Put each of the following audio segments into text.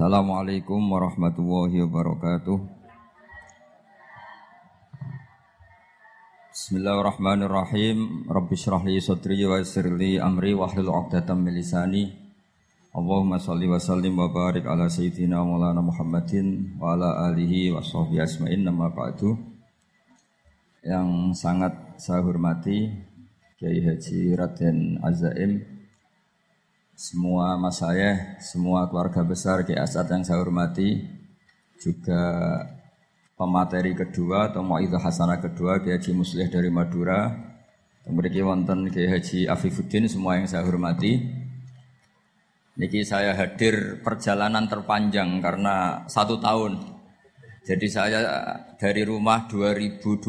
Assalamualaikum warahmatullahi wabarakatuh. Bismillahirrahmanirrahim. Rabbi shrah li wa yassir li amri wa hlul 'uqdatam min lisani. Allahumma shalli wa sallim wa barik ala sayyidina Maulana Muhammadin wa ala alihi wa sahbihi asma'in nama ba'du. Yang sangat saya hormati Kiai Haji Raden Azaim semua mas saya, semua keluarga besar Kiai Asad yang saya hormati, juga pemateri kedua atau Mu'idha Hasanah kedua Kiai Haji Muslih dari Madura Kemudian wonten Kiai Haji Afifuddin semua yang saya hormati. Niki saya hadir perjalanan terpanjang karena satu tahun. Jadi saya dari rumah 2020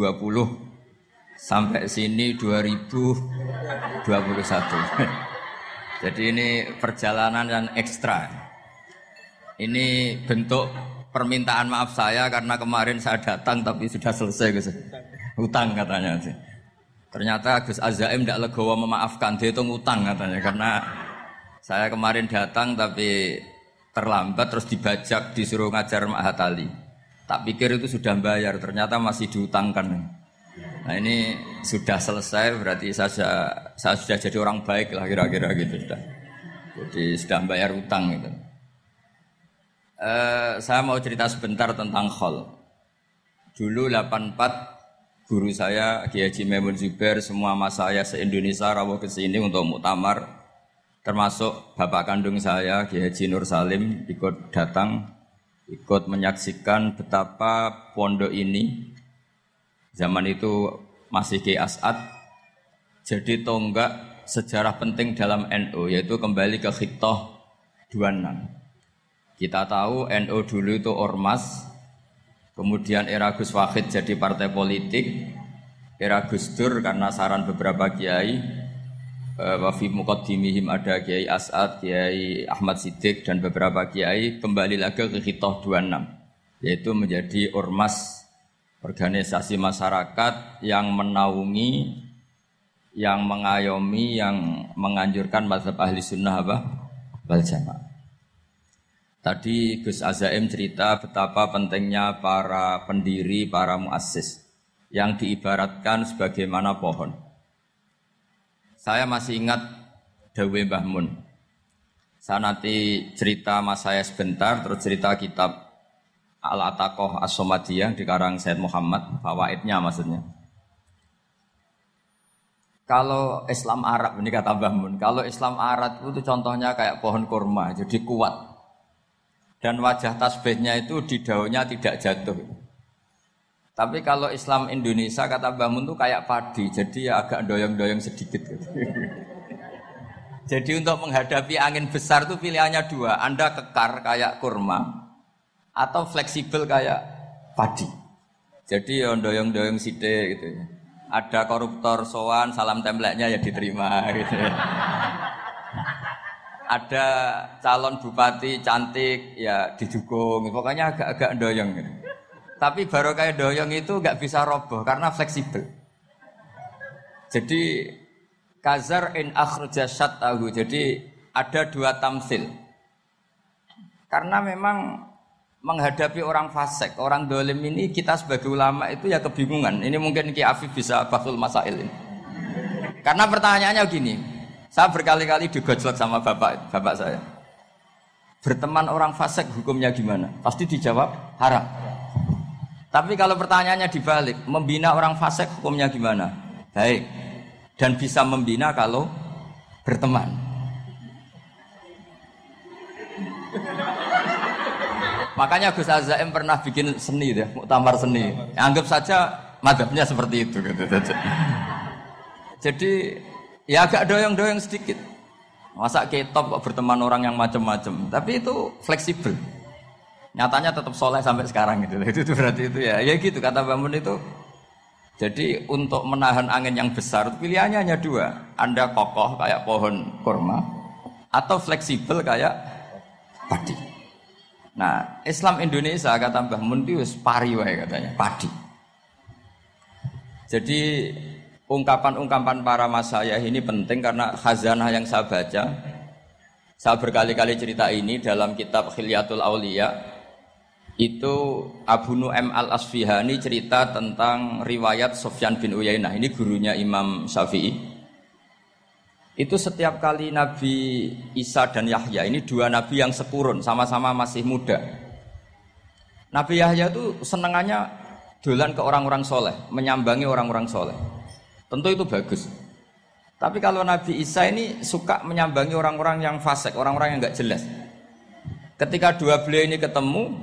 sampai sini 2021 Jadi ini perjalanan yang ekstra Ini bentuk permintaan maaf saya karena kemarin saya datang tapi sudah selesai Gus. Utang katanya sih. Ternyata Gus Azaim tidak legowo memaafkan dia itu ngutang katanya karena saya kemarin datang tapi terlambat terus dibajak disuruh ngajar Mahat Ali. Tak pikir itu sudah bayar ternyata masih diutangkan. Nah ini sudah selesai berarti saya, saya sudah jadi orang baik lah kira-kira gitu sudah. Jadi sudah bayar utang gitu. Uh, saya mau cerita sebentar tentang khol. Dulu 84 guru saya Kiai Haji Maimun Zubair semua mas saya se-Indonesia rawuh ke sini untuk muktamar termasuk bapak kandung saya Kiai Haji Nur Salim ikut datang ikut menyaksikan betapa pondok ini zaman itu masih Kiai As'ad. Jadi tonggak sejarah penting dalam NU yaitu kembali ke khitoh 26 kita tahu NU dulu itu ormas, kemudian era Gus Wahid jadi partai politik, era Gus Dur karena saran beberapa kiai, eh, wafi muqaddimihim ada Kiai As'ad, Kiai Ahmad Siddiq dan beberapa kiai kembali lagi ke Khitoh 26 yaitu menjadi ormas organisasi masyarakat yang menaungi yang mengayomi yang menganjurkan mazhab ahli sunnah apa? Wal jamaah. Tadi Gus Azaim cerita betapa pentingnya para pendiri, para muassis yang diibaratkan sebagaimana pohon. Saya masih ingat Dawe Mbah Mun. Saya nanti cerita mas saya sebentar, terus cerita kitab Al-Ataqoh As-Somadiyah di karang Said Muhammad, fawaidnya maksudnya. Kalau Islam Arab, ini kata Mbah Mun, kalau Islam Arab itu contohnya kayak pohon kurma, jadi kuat dan wajah tasbihnya itu di daunnya tidak jatuh. Tapi kalau Islam Indonesia kata Mbah itu kayak padi, jadi ya agak doyong-doyong sedikit. jadi untuk menghadapi angin besar itu pilihannya dua, Anda kekar kayak kurma atau fleksibel kayak padi. Jadi ya doyong-doyong sidik gitu ya. Ada koruptor sowan, salam templeknya ya diterima gitu ya ada calon bupati cantik ya didukung pokoknya agak-agak doyong gitu. tapi baru kayak doyong itu nggak bisa roboh karena fleksibel jadi kazar in akhraja tahu jadi ada dua tamsil karena memang menghadapi orang fasik, orang dolim ini kita sebagai ulama itu ya kebingungan. Ini mungkin Ki Afif bisa basul masail ini. Karena pertanyaannya gini, saya berkali-kali digojlok sama bapak bapak saya. Berteman orang fasik hukumnya gimana? Pasti dijawab haram. Tapi kalau pertanyaannya dibalik, membina orang fasik hukumnya gimana? Baik. Dan bisa membina kalau berteman. Makanya Gus Azaim pernah bikin seni deh, muktamar seni. Anggap saja madhabnya seperti itu. Gitu. Jadi Ya agak doyong-doyong sedikit. Masa ketop kok berteman orang yang macam-macam. Tapi itu fleksibel. Nyatanya tetap soleh sampai sekarang gitu. Itu, itu berarti itu ya. Ya gitu kata Bangun itu. Jadi untuk menahan angin yang besar pilihannya hanya dua. Anda kokoh kayak pohon kurma atau fleksibel kayak. Nah, Islam Indonesia kata Mbah Mun itu pari katanya, padi. Jadi ungkapan-ungkapan para masayah ini penting karena khazanah yang saya baca Saya berkali-kali cerita ini dalam kitab Khilyatul Aulia. Itu Abu Nu'aim Al-Asfihani cerita tentang riwayat Sofyan bin Uyainah. Ini gurunya Imam Syafi'i. Itu setiap kali Nabi Isa dan Yahya, ini dua nabi yang sekurun, sama-sama masih muda. Nabi Yahya itu senengannya dolan ke orang-orang soleh, menyambangi orang-orang soleh. Tentu itu bagus. Tapi kalau Nabi Isa ini suka menyambangi orang-orang yang fasik, orang-orang yang nggak jelas. Ketika dua beliau ini ketemu,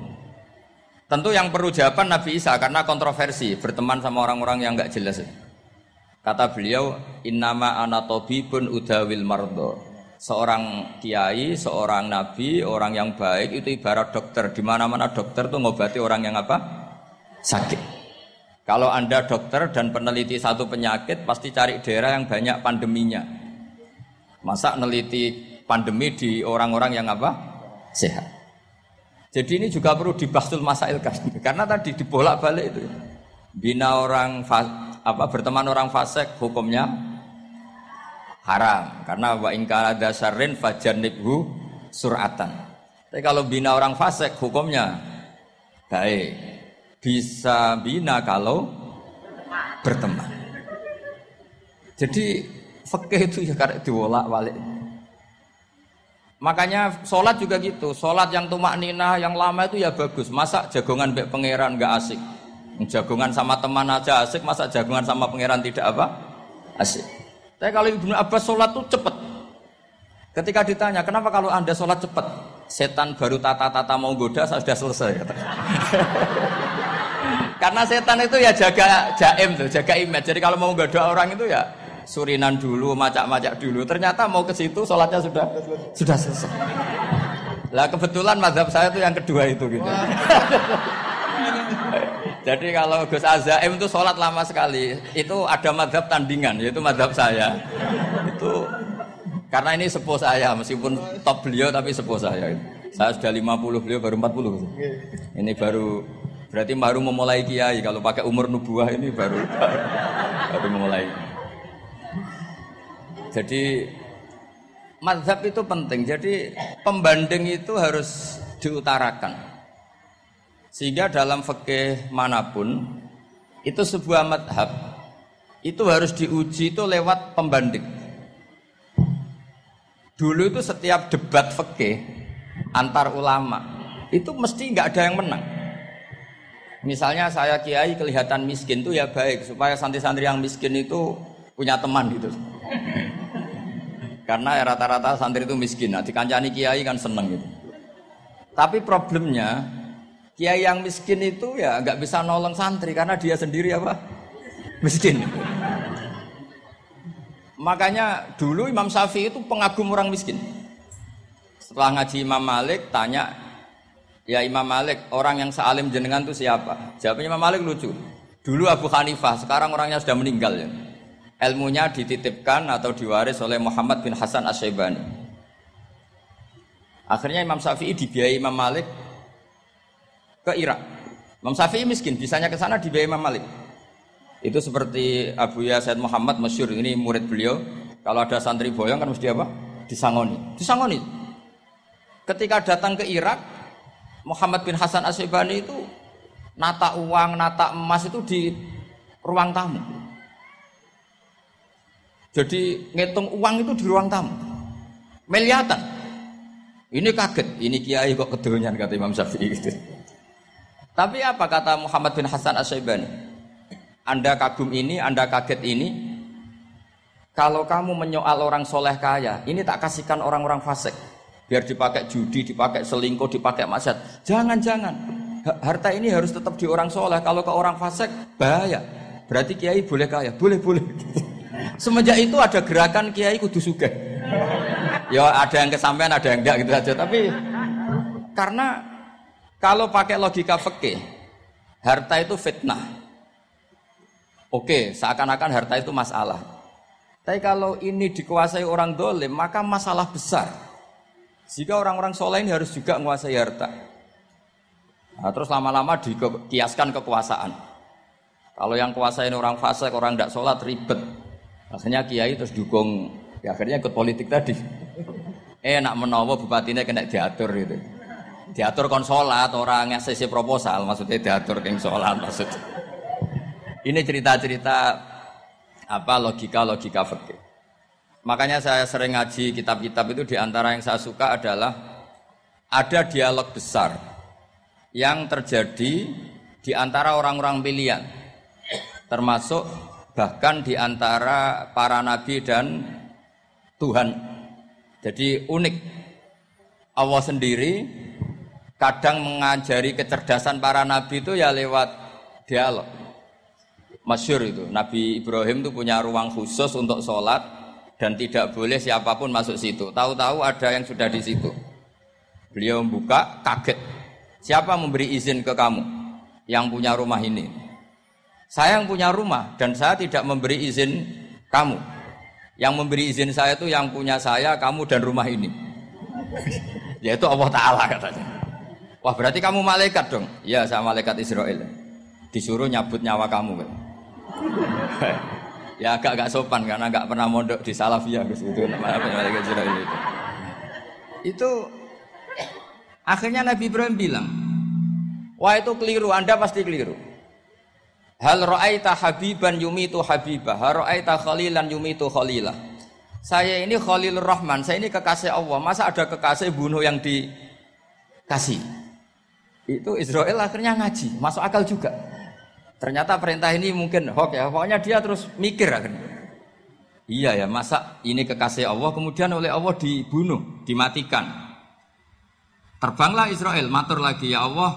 tentu yang perlu jawaban Nabi Isa karena kontroversi berteman sama orang-orang yang nggak jelas. Kata beliau, Innama pun udawil mardo. Seorang kiai, seorang nabi, orang yang baik itu ibarat dokter. Di mana-mana dokter tuh ngobati orang yang apa? Sakit. Kalau Anda dokter dan peneliti satu penyakit, pasti cari daerah yang banyak pandeminya. Masa neliti pandemi di orang-orang yang apa? Sehat. Jadi ini juga perlu dibasul masail karena tadi dibolak-balik itu. Bina orang apa berteman orang fasik hukumnya haram karena wa ingkara dasarin fajanibhu suratan. Tapi kalau bina orang fasik hukumnya baik bisa bina kalau berteman. Jadi fakih itu ya karena diwolak balik. Makanya sholat juga gitu. Sholat yang tumak nina yang lama itu ya bagus. Masa jagongan bek pangeran nggak asik. Jagongan sama teman aja asik. Masa jagongan sama pangeran tidak apa? Asik. Tapi kalau Ibnu Abbas sholat tuh cepet. Ketika ditanya, kenapa kalau anda sholat cepet? Setan baru tata-tata mau goda, saya sudah selesai. Karena setan itu ya jaga jaim tuh, jaga image. Jadi kalau mau doa orang itu ya surinan dulu, macak-macak dulu. Ternyata mau ke situ sholatnya sudah sudah selesai. Lah kebetulan mazhab saya itu yang kedua itu gitu. Jadi kalau Gus Azaim itu sholat lama sekali, itu ada madhab tandingan, yaitu madhab saya. Itu karena ini sepuh saya, meskipun top beliau tapi sepuh saya. Saya sudah 50, beliau baru 40. Ini baru Berarti baru memulai kiai kalau pakai umur nubuah ini baru baru memulai. Jadi mazhab itu penting. Jadi pembanding itu harus diutarakan. Sehingga dalam fikih mana pun itu sebuah madhab itu harus diuji itu lewat pembanding. Dulu itu setiap debat fikih antar ulama itu mesti nggak ada yang menang. Misalnya saya kiai kelihatan miskin itu ya baik supaya santri-santri yang miskin itu punya teman gitu. Karena rata-rata santri itu miskin. Nah, dikancani kiai kan seneng gitu. Tapi problemnya kiai yang miskin itu ya nggak bisa nolong santri karena dia sendiri apa? Miskin. Makanya dulu Imam Syafi'i itu pengagum orang miskin. Setelah ngaji Imam Malik tanya Ya Imam Malik, orang yang sealim jenengan itu siapa? Jawabnya Imam Malik lucu. Dulu Abu Hanifah, sekarang orangnya sudah meninggal ya. Ilmunya dititipkan atau diwaris oleh Muhammad bin Hasan Asy-Syaibani. Akhirnya Imam Syafi'i dibiayai Imam Malik ke Irak. Imam Syafi'i miskin, bisanya ke sana dibiayai Imam Malik. Itu seperti Abu Ya Muhammad masyur ini murid beliau. Kalau ada santri boyong kan mesti apa? Disangoni. Disangoni. Ketika datang ke Irak, Muhammad bin Hasan Asyibani itu nata uang, nata emas itu di ruang tamu. Jadi ngitung uang itu di ruang tamu. Miliatan. Ini kaget, ini kiai kok kedonyan kata Imam Syafi'i gitu. Tapi apa kata Muhammad bin Hasan Asyibani? Anda kagum ini, Anda kaget ini. Kalau kamu menyoal orang soleh kaya, ini tak kasihkan orang-orang fasik biar dipakai judi, dipakai selingkuh, dipakai maksiat. Jangan-jangan. Harta ini harus tetap di orang soleh. Kalau ke orang fasik bahaya. Berarti kiai boleh kaya, boleh boleh. Semenjak itu ada gerakan kiai kudu suka. Ya ada yang kesampaian, ada yang enggak gitu saja. Tapi karena kalau pakai logika fikih, harta itu fitnah. Oke, seakan-akan harta itu masalah. Tapi kalau ini dikuasai orang dolim, maka masalah besar. Jika orang-orang soleh ini harus juga menguasai harta. Nah, terus lama-lama dikiaskan kekuasaan. Kalau yang kuasa ini orang fase, orang tidak sholat ribet. Akhirnya kiai terus dukung, ya akhirnya ikut politik tadi. Eh nak menawa bupatinya kena diatur gitu. Diatur kon sholat orang ngasih proposal maksudnya diatur keng sholat maksud. Ini cerita-cerita apa logika-logika fikih. Makanya saya sering ngaji kitab-kitab itu di antara yang saya suka adalah ada dialog besar yang terjadi di antara orang-orang pilihan, termasuk bahkan di antara para nabi dan Tuhan. Jadi unik. Allah sendiri kadang mengajari kecerdasan para nabi itu ya lewat dialog. Masyur itu, Nabi Ibrahim itu punya ruang khusus untuk sholat dan tidak boleh siapa pun masuk situ. Tahu-tahu ada yang sudah di situ. Beliau membuka, kaget. Siapa memberi izin ke kamu yang punya rumah ini? Saya yang punya rumah dan saya tidak memberi izin kamu. Yang memberi izin saya itu yang punya saya, kamu dan rumah ini. Yaitu Allah Ta'ala katanya. Wah berarti kamu malaikat dong? Iya saya malaikat Israel. Disuruh nyabut nyawa kamu. Kan? ya agak agak sopan karena agak pernah mondok di Salafiyah gitu malaikat Israel itu. Itu akhirnya Nabi Ibrahim bilang, wah itu keliru, anda pasti keliru. Hal ra'aita habiban yumitu habibah, hal ra'aita khalilan yumitu khalilah. Saya ini Khalilur Rahman, saya ini kekasih Allah. Masa ada kekasih bunuh yang dikasih? Itu Israel akhirnya ngaji, masuk akal juga. Ternyata perintah ini mungkin hoax ya. Pokoknya dia terus mikir akhirnya. Iya ya, masa ini kekasih Allah kemudian oleh Allah dibunuh, dimatikan. Terbanglah Israel, matur lagi ya Allah,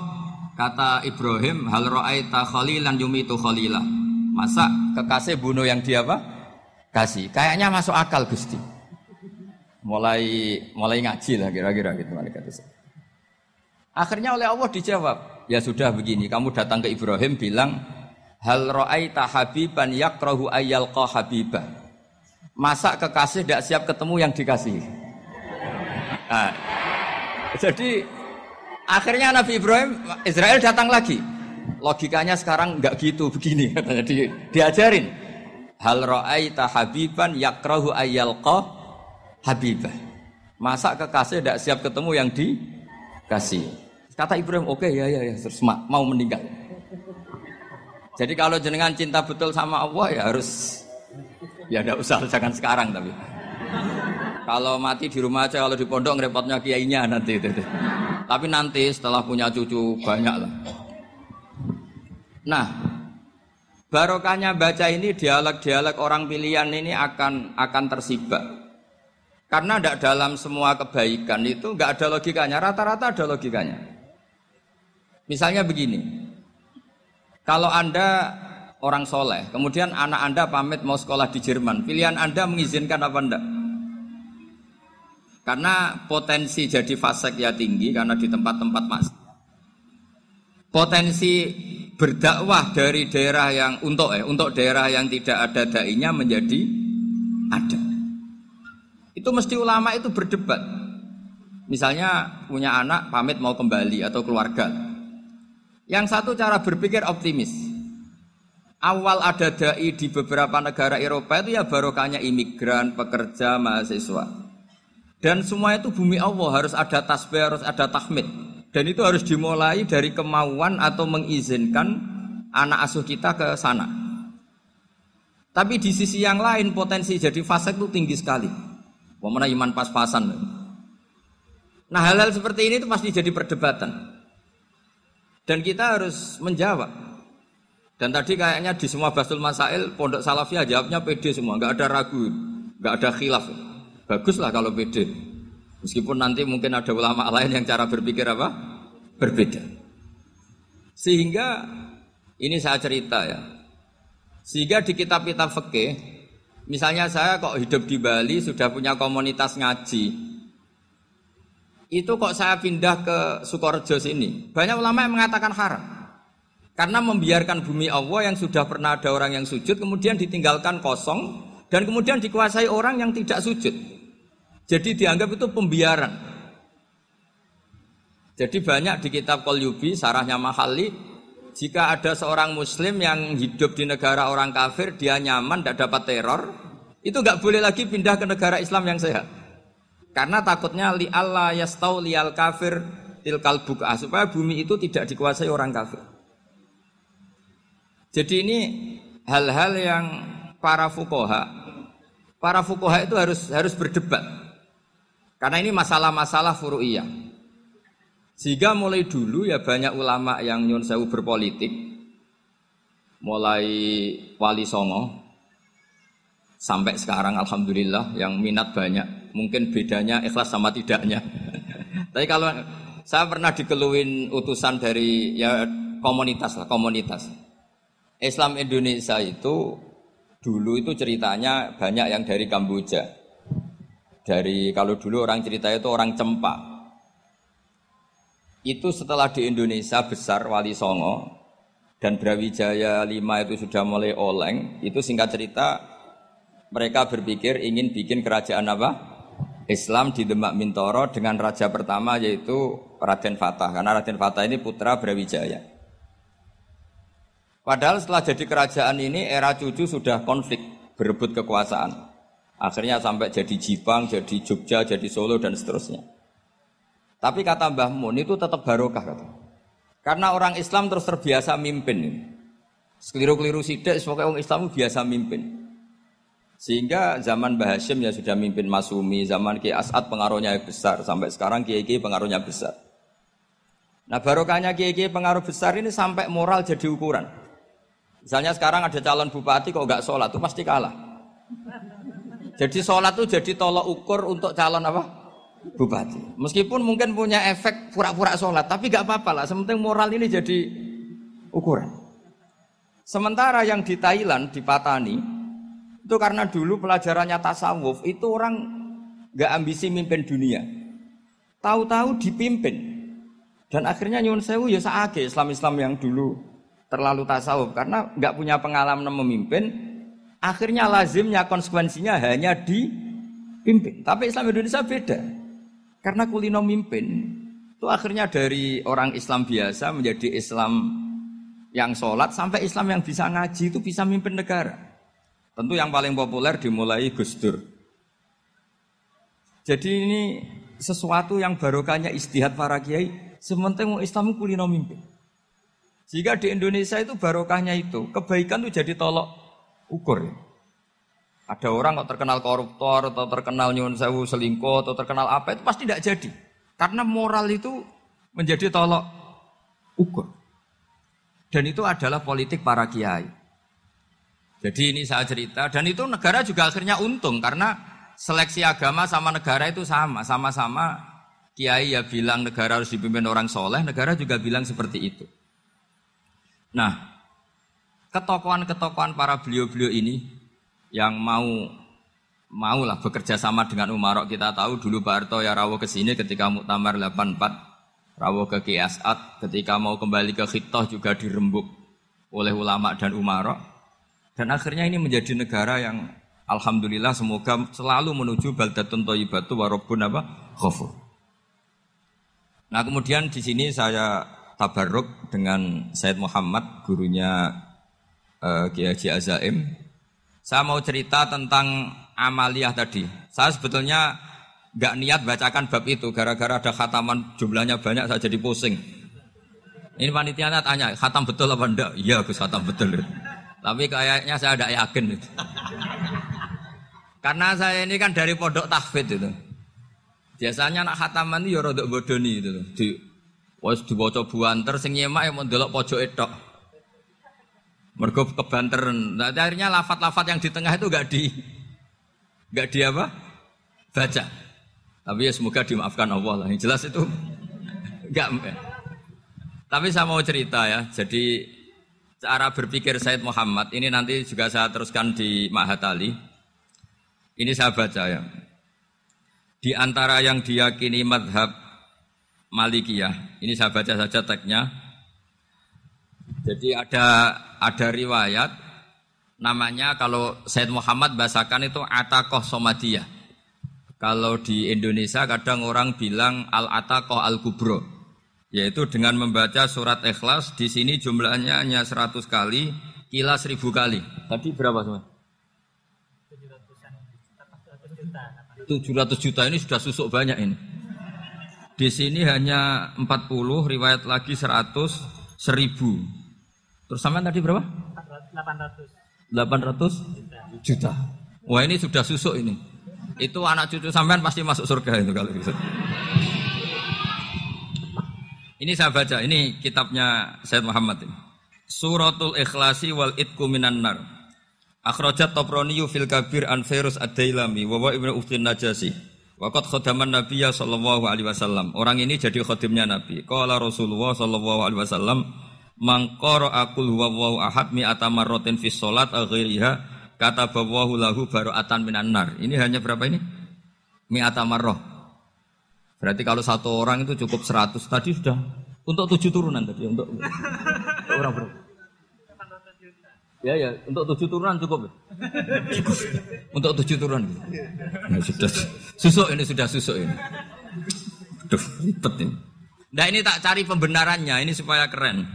kata Ibrahim, hal ra'aita khalilan yumitu khalilah. Masa kekasih bunuh yang dia apa? Kasih. Kayaknya masuk akal Gusti. Mulai mulai ngaji lah kira-kira gitu malaikat Akhirnya oleh Allah dijawab, ya sudah begini, kamu datang ke Ibrahim bilang, hal ra'aita habiban yakrahu ayyalqa habibah. Masa kekasih tidak siap ketemu yang dikasih? Nah, jadi akhirnya Nabi Ibrahim Israel datang lagi. Logikanya sekarang nggak gitu begini katanya di, diajarin. Hal ra'aita habiban yakrahu ayyalqa habibah. Masa kekasih tidak siap ketemu yang dikasih? Kata Ibrahim, oke okay, ya ya ya, terus mau meninggal. Jadi kalau jenengan cinta betul sama Allah ya harus ya tidak usah jangan sekarang tapi. Kalau mati di rumah aja, kalau di pondok ngerepotnya kiainya nanti itu. Tapi nanti setelah punya cucu banyak lah. Nah, barokahnya baca ini dialog-dialog orang pilihan ini akan akan tersibak. Karena tidak dalam semua kebaikan itu nggak ada logikanya, rata-rata ada logikanya. Misalnya begini, kalau Anda orang soleh, kemudian anak Anda pamit mau sekolah di Jerman, pilihan Anda mengizinkan apa enggak? Karena potensi jadi fasek ya tinggi karena di tempat-tempat mas. Potensi berdakwah dari daerah yang untuk eh untuk daerah yang tidak ada dainya menjadi ada. Itu mesti ulama itu berdebat. Misalnya punya anak pamit mau kembali atau keluarga. Yang satu cara berpikir optimis. Awal ada dai di beberapa negara Eropa itu ya barokahnya imigran, pekerja, mahasiswa. Dan semua itu bumi Allah harus ada tasbih, harus ada tahmid. Dan itu harus dimulai dari kemauan atau mengizinkan anak asuh kita ke sana. Tapi di sisi yang lain potensi jadi fasik itu tinggi sekali. Wamana iman pas-pasan. Nah hal-hal seperti ini itu pasti jadi perdebatan. Dan kita harus menjawab. Dan tadi kayaknya di semua Basul Masail, Pondok Salafiyah jawabnya pede semua, nggak ada ragu, nggak ada khilaf. Baguslah kalau pede. Meskipun nanti mungkin ada ulama lain yang cara berpikir apa? Berbeda. Sehingga ini saya cerita ya. Sehingga di kitab-kitab fikih, misalnya saya kok hidup di Bali sudah punya komunitas ngaji, itu kok saya pindah ke Sukorejo sini. Banyak ulama yang mengatakan haram. Karena membiarkan bumi Allah yang sudah pernah ada orang yang sujud kemudian ditinggalkan kosong dan kemudian dikuasai orang yang tidak sujud. Jadi dianggap itu pembiaran. Jadi banyak di kitab Qalyubi, sarahnya Mahali, jika ada seorang muslim yang hidup di negara orang kafir, dia nyaman, tidak dapat teror, itu nggak boleh lagi pindah ke negara Islam yang sehat. Karena takutnya li Allah yastau lial kafir tilkal buka supaya bumi itu tidak dikuasai orang kafir. Jadi ini hal-hal yang para fukoha, para fukoha itu harus harus berdebat. Karena ini masalah-masalah furu'iyah. Sehingga mulai dulu ya banyak ulama yang nyun sewu berpolitik, mulai wali songo sampai sekarang alhamdulillah yang minat banyak. Mungkin bedanya ikhlas sama tidaknya. Tapi kalau saya pernah dikeluin utusan dari ya komunitas lah, komunitas. Islam Indonesia itu dulu itu ceritanya banyak yang dari Kamboja. Dari kalau dulu orang cerita itu orang Cempa. Itu setelah di Indonesia besar Wali Songo dan Brawijaya 5 itu sudah mulai oleng, itu singkat cerita mereka berpikir ingin bikin kerajaan apa? Islam di Demak Mintoro dengan raja pertama yaitu Raden Fatah karena Raden Fatah ini putra Brawijaya. Padahal setelah jadi kerajaan ini era cucu sudah konflik berebut kekuasaan. Akhirnya sampai jadi Jipang, jadi Jogja, jadi Solo dan seterusnya. Tapi kata Mbah Mun itu tetap barokah kata. Karena orang Islam terus terbiasa mimpin. Sekeliru-keliru sidik, sebagai orang Islam biasa mimpin. Sehingga zaman Mbah Hashim ya sudah mimpin Masumi, zaman Ki As'ad pengaruhnya besar, sampai sekarang Kiai Kiai pengaruhnya besar. Nah barokahnya Kiai Kiai pengaruh besar ini sampai moral jadi ukuran. Misalnya sekarang ada calon bupati kok nggak sholat, itu pasti kalah. Jadi sholat itu jadi tolok ukur untuk calon apa? Bupati. Meskipun mungkin punya efek pura-pura sholat, tapi nggak apa-apa lah. Sementing moral ini jadi ukuran. Sementara yang di Thailand, di Patani, itu karena dulu pelajarannya tasawuf, itu orang nggak ambisi mimpin dunia. Tahu-tahu dipimpin. Dan akhirnya nyun sewu ya saage Islam-Islam yang dulu terlalu tasawuf karena nggak punya pengalaman memimpin akhirnya lazimnya konsekuensinya hanya dipimpin tapi Islam Indonesia beda karena kulino mimpin itu akhirnya dari orang Islam biasa menjadi Islam yang sholat sampai Islam yang bisa ngaji itu bisa mimpin negara. Tentu yang paling populer dimulai Gus Dur. Jadi ini sesuatu yang barokahnya istihad para kiai sementing Islam kulino mimpin. Jika di Indonesia itu barokahnya itu, kebaikan itu jadi tolok ukur. Ada orang kok terkenal koruptor atau terkenal nyun sewu selingkuh atau terkenal apa itu pasti tidak jadi. Karena moral itu menjadi tolok ukur. Dan itu adalah politik para kiai. Jadi ini saya cerita dan itu negara juga akhirnya untung karena seleksi agama sama negara itu sama, sama-sama kiai ya bilang negara harus dipimpin orang soleh, negara juga bilang seperti itu. Nah, ketokohan-ketokohan para beliau-beliau ini yang mau maulah bekerja sama dengan Umarok kita tahu dulu Pak Harto ya rawuh ke sini ketika Muktamar 84 rawuh ke Kiasat ketika mau kembali ke Khitoh juga dirembuk oleh ulama dan Umarok dan akhirnya ini menjadi negara yang Alhamdulillah semoga selalu menuju baldatun thayyibatu warobun apa khofur. Nah kemudian di sini saya tabarruk dengan Said Muhammad, gurunya uh, Kiai Azaim. Saya mau cerita tentang amaliyah tadi. Saya sebetulnya nggak niat bacakan bab itu, gara-gara ada khataman jumlahnya banyak, saya jadi pusing. Ini panitianya tanya, khatam betul apa enggak? Iya, Gus khatam betul. Tapi kayaknya saya tidak yakin. Karena saya ini kan dari pondok tahfidz itu. Biasanya anak khataman itu ya rodok bodoni itu. Di Wes diwaca buanter sing nyemak yang ndelok pojoke tok. Mergo kebanteren. Nah, akhirnya lafat-lafat yang di tengah itu gak di gak di apa? Baca. Tapi ya semoga dimaafkan Allah lah. Yang jelas itu gak Tapi saya mau cerita ya. Jadi cara berpikir Said Muhammad ini nanti juga saya teruskan di Mahatali. Ini saya baca ya. Di antara yang diyakini madhab Malikiyah. Ini saya baca saja teksnya. Jadi ada ada riwayat namanya kalau Said Muhammad bahasakan itu Atakoh Somadiyah. Kalau di Indonesia kadang orang bilang Al Atakoh Al Kubro, yaitu dengan membaca surat Ikhlas di sini jumlahnya hanya 100 kali, kila 1000 kali. Tadi berapa semua? 700 juta ini sudah susuk banyak ini. Di sini hanya 40, riwayat lagi 100, 1000. Terus sampean tadi berapa? 800. 800 juta. Wah ini sudah susuk ini. Itu anak cucu sampean pasti masuk surga itu kalau bisa. Ini saya baca, ini kitabnya Said Muhammad ini. Suratul Ikhlasi wal Itku minan nar. Akhrajat Tobroni fil Kabir an Firus Ad-Dailami wa Ibnu Uftin Najasi. Waqat khodaman Nabiya sallallahu alaihi wasallam. Orang ini jadi khodimnya Nabi. Qala Rasulullah sallallahu alaihi wasallam, "Man qara'a qul huwallahu ahad mi'ata marratin fi shalat ghairiha kata bawahu lahu bara'atan minan nar." Ini hanya berapa ini? Mi'ata marrah. Berarti kalau satu orang itu cukup 100 tadi sudah untuk tujuh turunan tadi untuk, untuk orang berapa? Ya ya, untuk tujuh turunan cukup. Cukup. Untuk tujuh turunan. Nah, sudah susuk ini sudah susuk ini. Duh, ribet ini. Nah ini tak cari pembenarannya, ini supaya keren.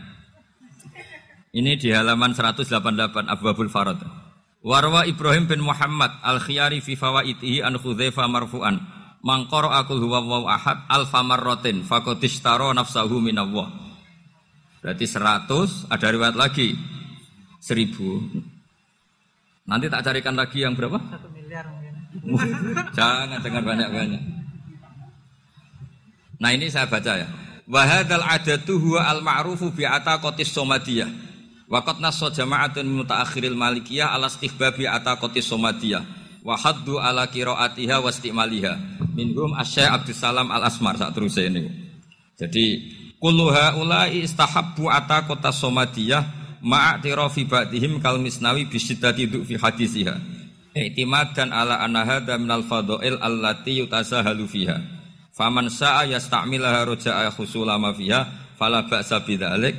Ini di halaman 188 Abu Abul Farad. Warwa Ibrahim bin Muhammad al-Khiyari fi fawaitihi an Khudzaifa marfu'an. Mangkoro akul huwa waw ahad alfa marrotin fakotishtaro nafsahu minallah. Berarti 100, ada riwayat lagi seribu. Nanti tak carikan lagi yang berapa? Satu miliar mungkin. jangan, jangan banyak-banyak. Nah ini saya baca ya. Wahadal adatu huwa al ma'rufu bi'ata kotis somadiyah. Wakat naso jama'atun mutaakhiril malikiyah ala stihbabi ata kotis somadiyah. Wahaddu ala kiroatiha wa istimaliha. Minhum asya Abdussalam al asmar saat terus ini. Jadi kulluha ulai istahabbu kota somadiyah ma'atirafi ba'dihim kal misnawi bisiddati fi hadisiha i'timadan ala anna hadha minal fadha'il allati yutasahalu fiha faman sa'a yasta'milaha roja'a khusula ma fiha fala ba'sa bidzalik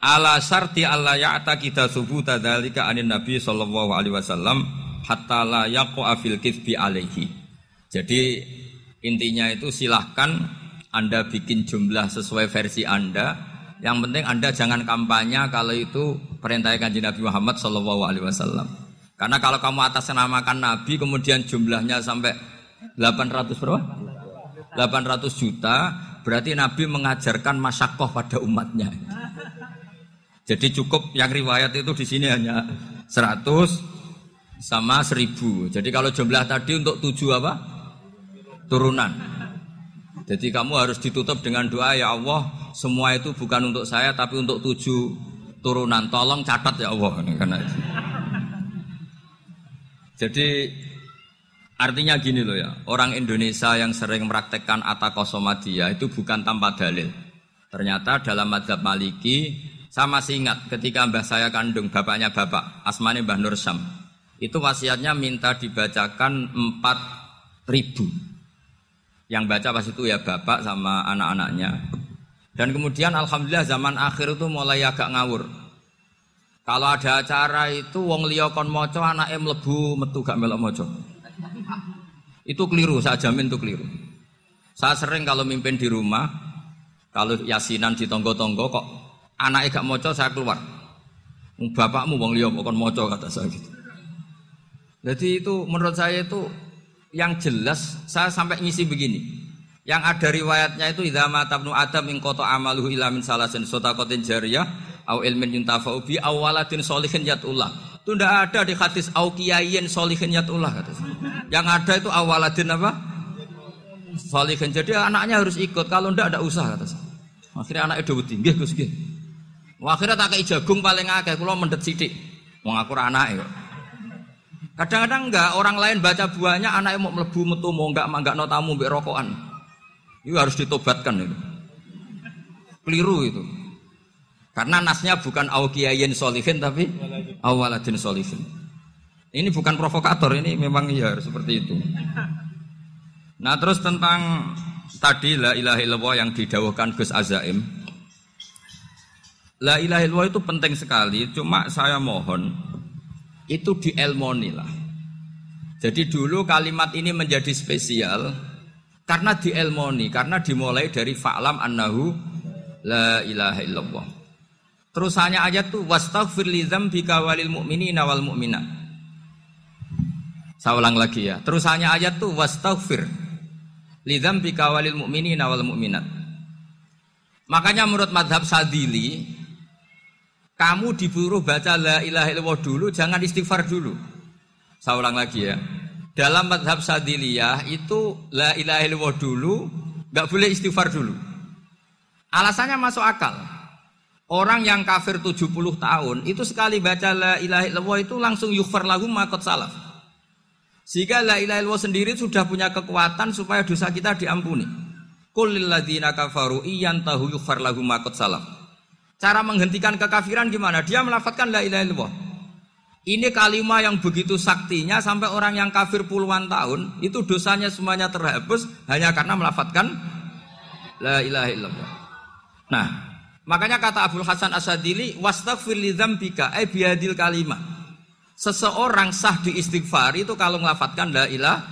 ala syarti alla ya'taqida subuta dzalika anin nabi sallallahu alaihi wasallam hatta la yaqa'a fil kitsbi alaihi jadi intinya itu silahkan anda bikin jumlah sesuai versi Anda yang penting Anda jangan kampanye kalau itu perintah kanji Nabi Muhammad Shallallahu Alaihi Wasallam. Karena kalau kamu atas namakan Nabi kemudian jumlahnya sampai 800 berapa? 800 juta berarti Nabi mengajarkan masyakoh pada umatnya. Jadi cukup yang riwayat itu di sini hanya 100 sama 1000. Jadi kalau jumlah tadi untuk tujuh apa? Turunan. Jadi kamu harus ditutup dengan doa ya Allah semua itu bukan untuk saya tapi untuk tujuh turunan. Tolong catat ya Allah karena itu. Jadi artinya gini loh ya, orang Indonesia yang sering mempraktekkan atakosomadia itu bukan tanpa dalil. Ternyata dalam madhab maliki, saya masih ingat ketika mbah saya kandung, bapaknya bapak, asmani Mbah Nur Syam. Itu wasiatnya minta dibacakan empat ribu. Yang baca pas itu ya bapak sama anak-anaknya. Dan kemudian alhamdulillah zaman akhir itu mulai agak ngawur. Kalau ada acara itu wong liya kon maca anake mlebu metu gak melok maca. Itu keliru, saya jamin itu keliru. Saya sering kalau mimpin di rumah, kalau yasinan di tonggo-tonggo kok anaknya gak maca saya keluar. Bapakmu wong liya kon maca kata saya gitu. Jadi itu menurut saya itu yang jelas saya sampai ngisi begini. Yang ada riwayatnya itu idza mata ibnu adam min qata amaluhu ila min salasin sadaqatin jariyah au ilmin yuntafa'u bi aw waladin sholihin yatullah. Itu tidak ada di hadis au kiyayin sholihin yatullah kata. Yang ada itu awaladin apa? Sholihin. Jadi anaknya harus ikut. Kalau tidak ada usaha kata. Akhirnya anaknya udah tinggi Gus nggih. Akhirnya tak kayak jagung paling akeh kula mendet sithik. Wong aku anake kok. Kadang-kadang enggak orang lain baca buahnya anaknya mau melebu metu mau enggak enggak no tamu rokokan. Itu harus ditobatkan itu. Keliru itu. Karena nasnya bukan awkiyayin solihin tapi awaladin solihin. Ini bukan provokator, ini memang ya seperti itu. Nah terus tentang tadi la ilaha illallah yang didawahkan Gus Azaim. La ilaha illallah itu penting sekali, cuma saya mohon itu dielmoni lah. Jadi dulu kalimat ini menjadi spesial karena dielmoni, karena dimulai dari fa'lam annahu la ilaha illallah. Terusannya ayat tuh wastaghfir li dzambika walil mu'minina wal mu'minat. Saya ulang lagi ya. Terusannya ayat tuh wastaghfir lidzambika walil mu'minina wal mu'minat. Makanya menurut madhab Sadili, kamu diburu baca la ilaha illallah dulu, jangan istighfar dulu. Saya ulang lagi ya. Dalam madhab Sadiliyah itu la ilaha illallah dulu, nggak boleh istighfar dulu. Alasannya masuk akal. Orang yang kafir 70 tahun itu sekali baca la ilaha illallah itu langsung yufar lagu makot salaf. Sehingga la ilaha illallah sendiri sudah punya kekuatan supaya dosa kita diampuni. Qul ladzina kafaru tahu yufar lagu makot salaf. Cara menghentikan kekafiran gimana? Dia melafatkan la ilaha illallah. Ini kalimat yang begitu saktinya sampai orang yang kafir puluhan tahun itu dosanya semuanya terhapus hanya karena melafatkan la ilaha illallah. Nah, Makanya kata Abdul Hasan Asadili, wastaghfir li dzambika ay biadil kalimah. Seseorang sah di istighfar itu kalau melafatkan la ilaha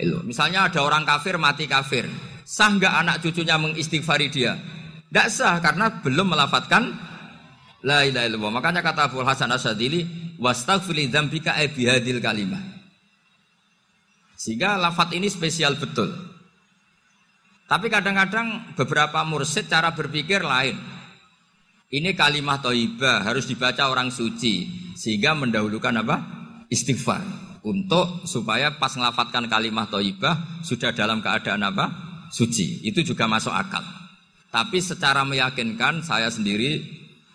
illallah. Misalnya ada orang kafir mati kafir. Sah nggak anak cucunya mengistighfari dia? Tidak sah karena belum melafatkan la ilaha illallah. Makanya kata Abdul Hasan Asadili, wastaghfir li dzambika ay biadil kalimah. Sehingga lafat ini spesial betul. Tapi kadang-kadang beberapa mursid cara berpikir lain. Ini kalimat toibah harus dibaca orang suci sehingga mendahulukan apa? Istighfar untuk supaya pas ngelafatkan kalimat toibah sudah dalam keadaan apa? Suci. Itu juga masuk akal. Tapi secara meyakinkan saya sendiri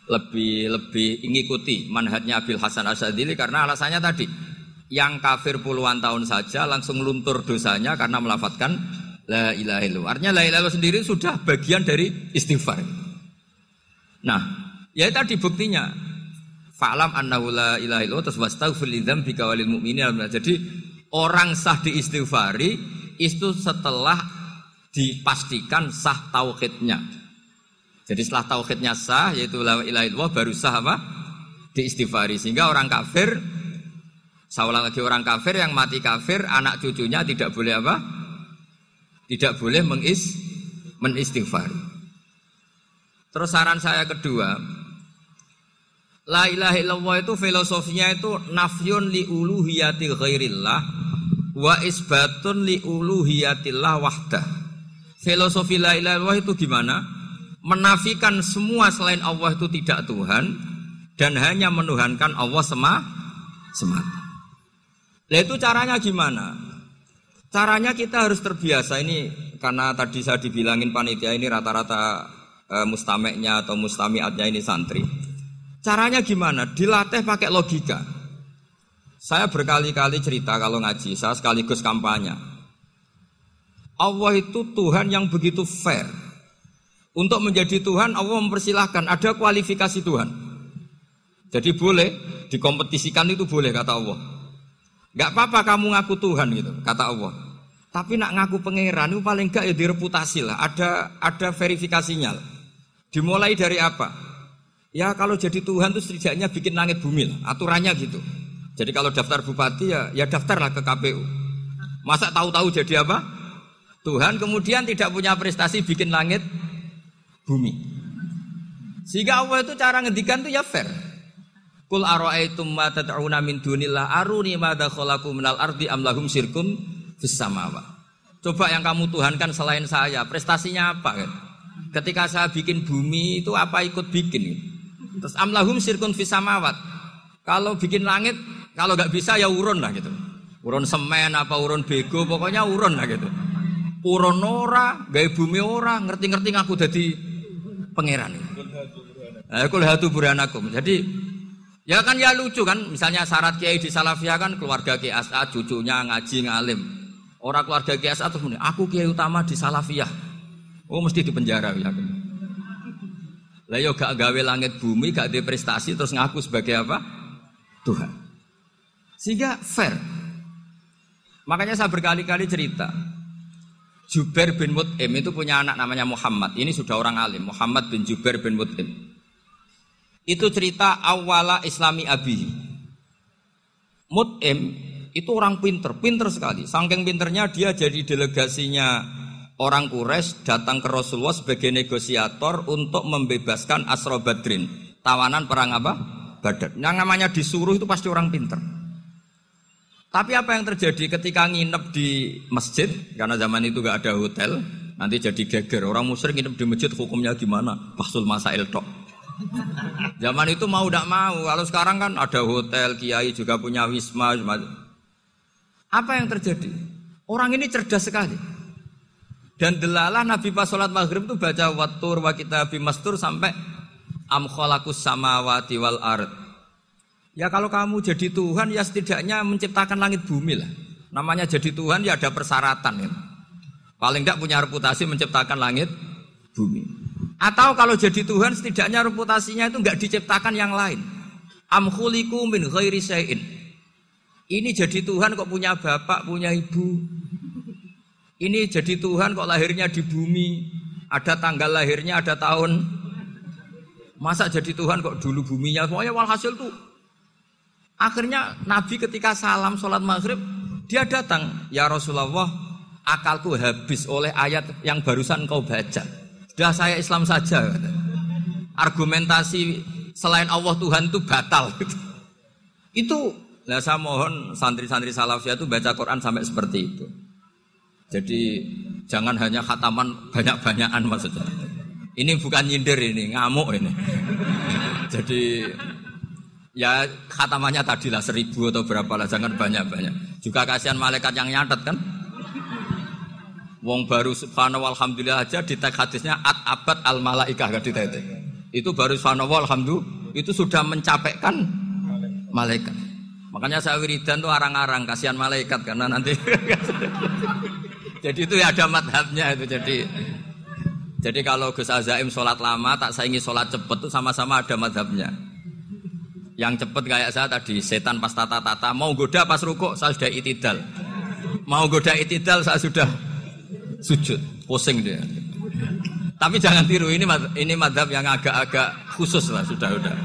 lebih lebih mengikuti manhajnya Abil Hasan Asadili karena alasannya tadi yang kafir puluhan tahun saja langsung luntur dosanya karena melafatkan la ilaha illallah. Artinya la ilaha sendiri sudah bagian dari istighfar. Nah, ya tadi buktinya. Fa'lam annahu la ilaha illallah terus wastaghfir li dzambika walil mu'minin. Jadi orang sah diistighfari itu setelah dipastikan sah tauhidnya. Jadi setelah tauhidnya sah yaitu la ilaha illallah baru sah apa? Diistighfari. Sehingga orang kafir ulang lagi orang kafir yang mati kafir anak cucunya tidak boleh apa? Tidak boleh mengis menistighfari. Terus saran saya kedua, La ilaha illallah itu filosofinya itu nafyun li uluhiyati ghairillah wa isbatun li uluhiyatillah wahdah. Filosofi la ilaha illallah itu gimana? Menafikan semua selain Allah itu tidak Tuhan dan hanya menuhankan Allah sema semata. Nah itu caranya gimana? Caranya kita harus terbiasa ini karena tadi saya dibilangin panitia ini rata-rata e, mustameknya atau mustamiatnya ini santri. Caranya gimana? Dilatih pakai logika. Saya berkali-kali cerita kalau ngaji, saya sekaligus kampanye. Allah itu Tuhan yang begitu fair. Untuk menjadi Tuhan, Allah mempersilahkan ada kualifikasi Tuhan. Jadi boleh dikompetisikan itu boleh kata Allah. Gak apa-apa kamu ngaku Tuhan gitu kata Allah. Tapi nak ngaku pangeran itu paling gak ya direputasi lah. Ada ada verifikasinya. Lah. Dimulai dari apa? Ya kalau jadi Tuhan itu setidaknya bikin langit bumi lah, aturannya gitu. Jadi kalau daftar bupati ya ya daftarlah ke KPU. Masa tahu-tahu jadi apa? Tuhan kemudian tidak punya prestasi bikin langit bumi. Sehingga Allah itu cara ngendikan itu ya fair. Kul aro'aitum ma tad'una min dunillah aruni ma dakhalaqu minal ardi am lahum sirkum fis Coba yang kamu tuhankan selain saya, prestasinya apa kan? Ketika saya bikin bumi itu apa ikut bikin? Terus amlahum sirkun fisamawat. Kalau bikin langit, kalau nggak bisa ya urun lah gitu. Urun semen apa urun bego, pokoknya urun lah gitu. Urun ora, gaya bumi ora, ngerti-ngerti ngaku jadi pangeran. Eh, hatu buranakum. Jadi ya kan ya lucu kan, misalnya syarat kiai di Salafiyah kan keluarga kiai As'ad, cucunya ngaji ngalim. Orang keluarga kiai As'ad terus aku kiai utama di Salafiyah. Oh mesti di penjara ya. Lah yo gak gawe langit bumi, gak ada prestasi terus ngaku sebagai apa? Tuhan. Sehingga fair. Makanya saya berkali-kali cerita. Jubair bin Mut'im itu punya anak namanya Muhammad. Ini sudah orang alim, Muhammad bin Jubair bin Mut'im. Itu cerita awala Islami Abi. Mut'im itu orang pinter, pinter sekali. Saking pinternya dia jadi delegasinya orang Quraisy datang ke Rasulullah sebagai negosiator untuk membebaskan Asro Badrin, tawanan perang apa? Badar. Yang namanya disuruh itu pasti orang pinter. Tapi apa yang terjadi ketika nginep di masjid karena zaman itu gak ada hotel, nanti jadi geger. Orang musyrik nginep di masjid hukumnya gimana? Pasul masail tok. Zaman itu mau tidak mau. Kalau sekarang kan ada hotel, kiai juga punya wisma. Apa yang terjadi? Orang ini cerdas sekali. Dan delalah Nabi pas sholat maghrib itu baca watur wa kita bimastur sampai am kholakus samawati wal ard. Ya kalau kamu jadi Tuhan ya setidaknya menciptakan langit bumi lah. Namanya jadi Tuhan ya ada persyaratan ya. Paling tidak punya reputasi menciptakan langit bumi. Atau kalau jadi Tuhan setidaknya reputasinya itu nggak diciptakan yang lain. Am khuliku min ghairi syai'in. Ini jadi Tuhan kok punya bapak, punya ibu. Ini jadi Tuhan kok lahirnya di bumi. Ada tanggal lahirnya, ada tahun. Masa jadi Tuhan kok dulu buminya semuanya walhasil tuh. Akhirnya Nabi ketika salam sholat maghrib, dia datang. Ya Rasulullah, akalku habis oleh ayat yang barusan kau baca. Sudah saya Islam saja. Argumentasi selain Allah Tuhan itu batal. Itu, nah saya mohon santri-santri salafiyah itu baca Quran sampai seperti itu. Jadi jangan hanya khataman banyak-banyakan maksudnya. Ini bukan nyindir ini, ngamuk ini. Jadi ya khatamannya tadilah seribu atau berapa lah, jangan banyak-banyak. Juga kasihan malaikat yang nyatet kan. Wong baru subhanallah alhamdulillah aja di tag hadisnya at abad al malaikah gak ditete. Itu baru subhanallah alhamdulillah itu sudah mencapaikan malaikat. Makanya saya wiridan tuh arang-arang kasihan malaikat karena nanti jadi itu ya ada madhabnya itu jadi jadi kalau Gus Azaim sholat lama tak saingi sholat cepet tuh sama-sama ada madhabnya. Yang cepet kayak saya tadi setan pas tata-tata mau goda pas rukuk saya sudah itidal. Mau goda itidal saya sudah sujud, pusing dia. Tapi jangan tiru ini ini madhab yang agak-agak khusus lah sudah sudah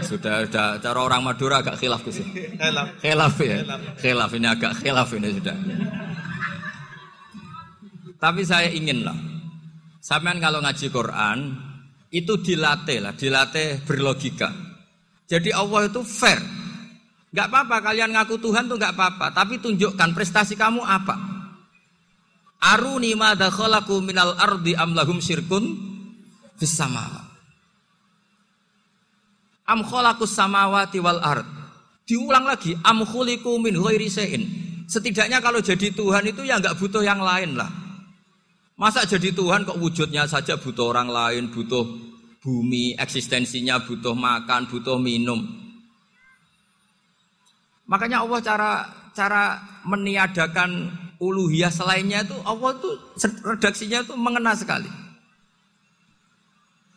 sudah sudah cara orang Madura agak khilaf sih. Khilaf. Khilaf ya. Khilaf ini agak khilaf ini sudah. Tapi saya ingin lah. Sampean kalau ngaji Quran itu dilatih lah, dilatih berlogika. Jadi Allah itu fair. Gak apa-apa kalian ngaku Tuhan tuh gak apa-apa, tapi tunjukkan prestasi kamu apa. Aruni madza khalaqu minal ardi am lahum syirkun fis Am khalaqus samawati wal ard. Diulang lagi am khuliqu min ghairi syai'in. Setidaknya kalau jadi Tuhan itu ya nggak butuh yang lain lah. Masa jadi Tuhan kok wujudnya saja butuh orang lain, butuh bumi, eksistensinya butuh makan, butuh minum. Makanya Allah cara cara meniadakan uluhiyah selainnya itu Allah itu redaksinya itu mengena sekali.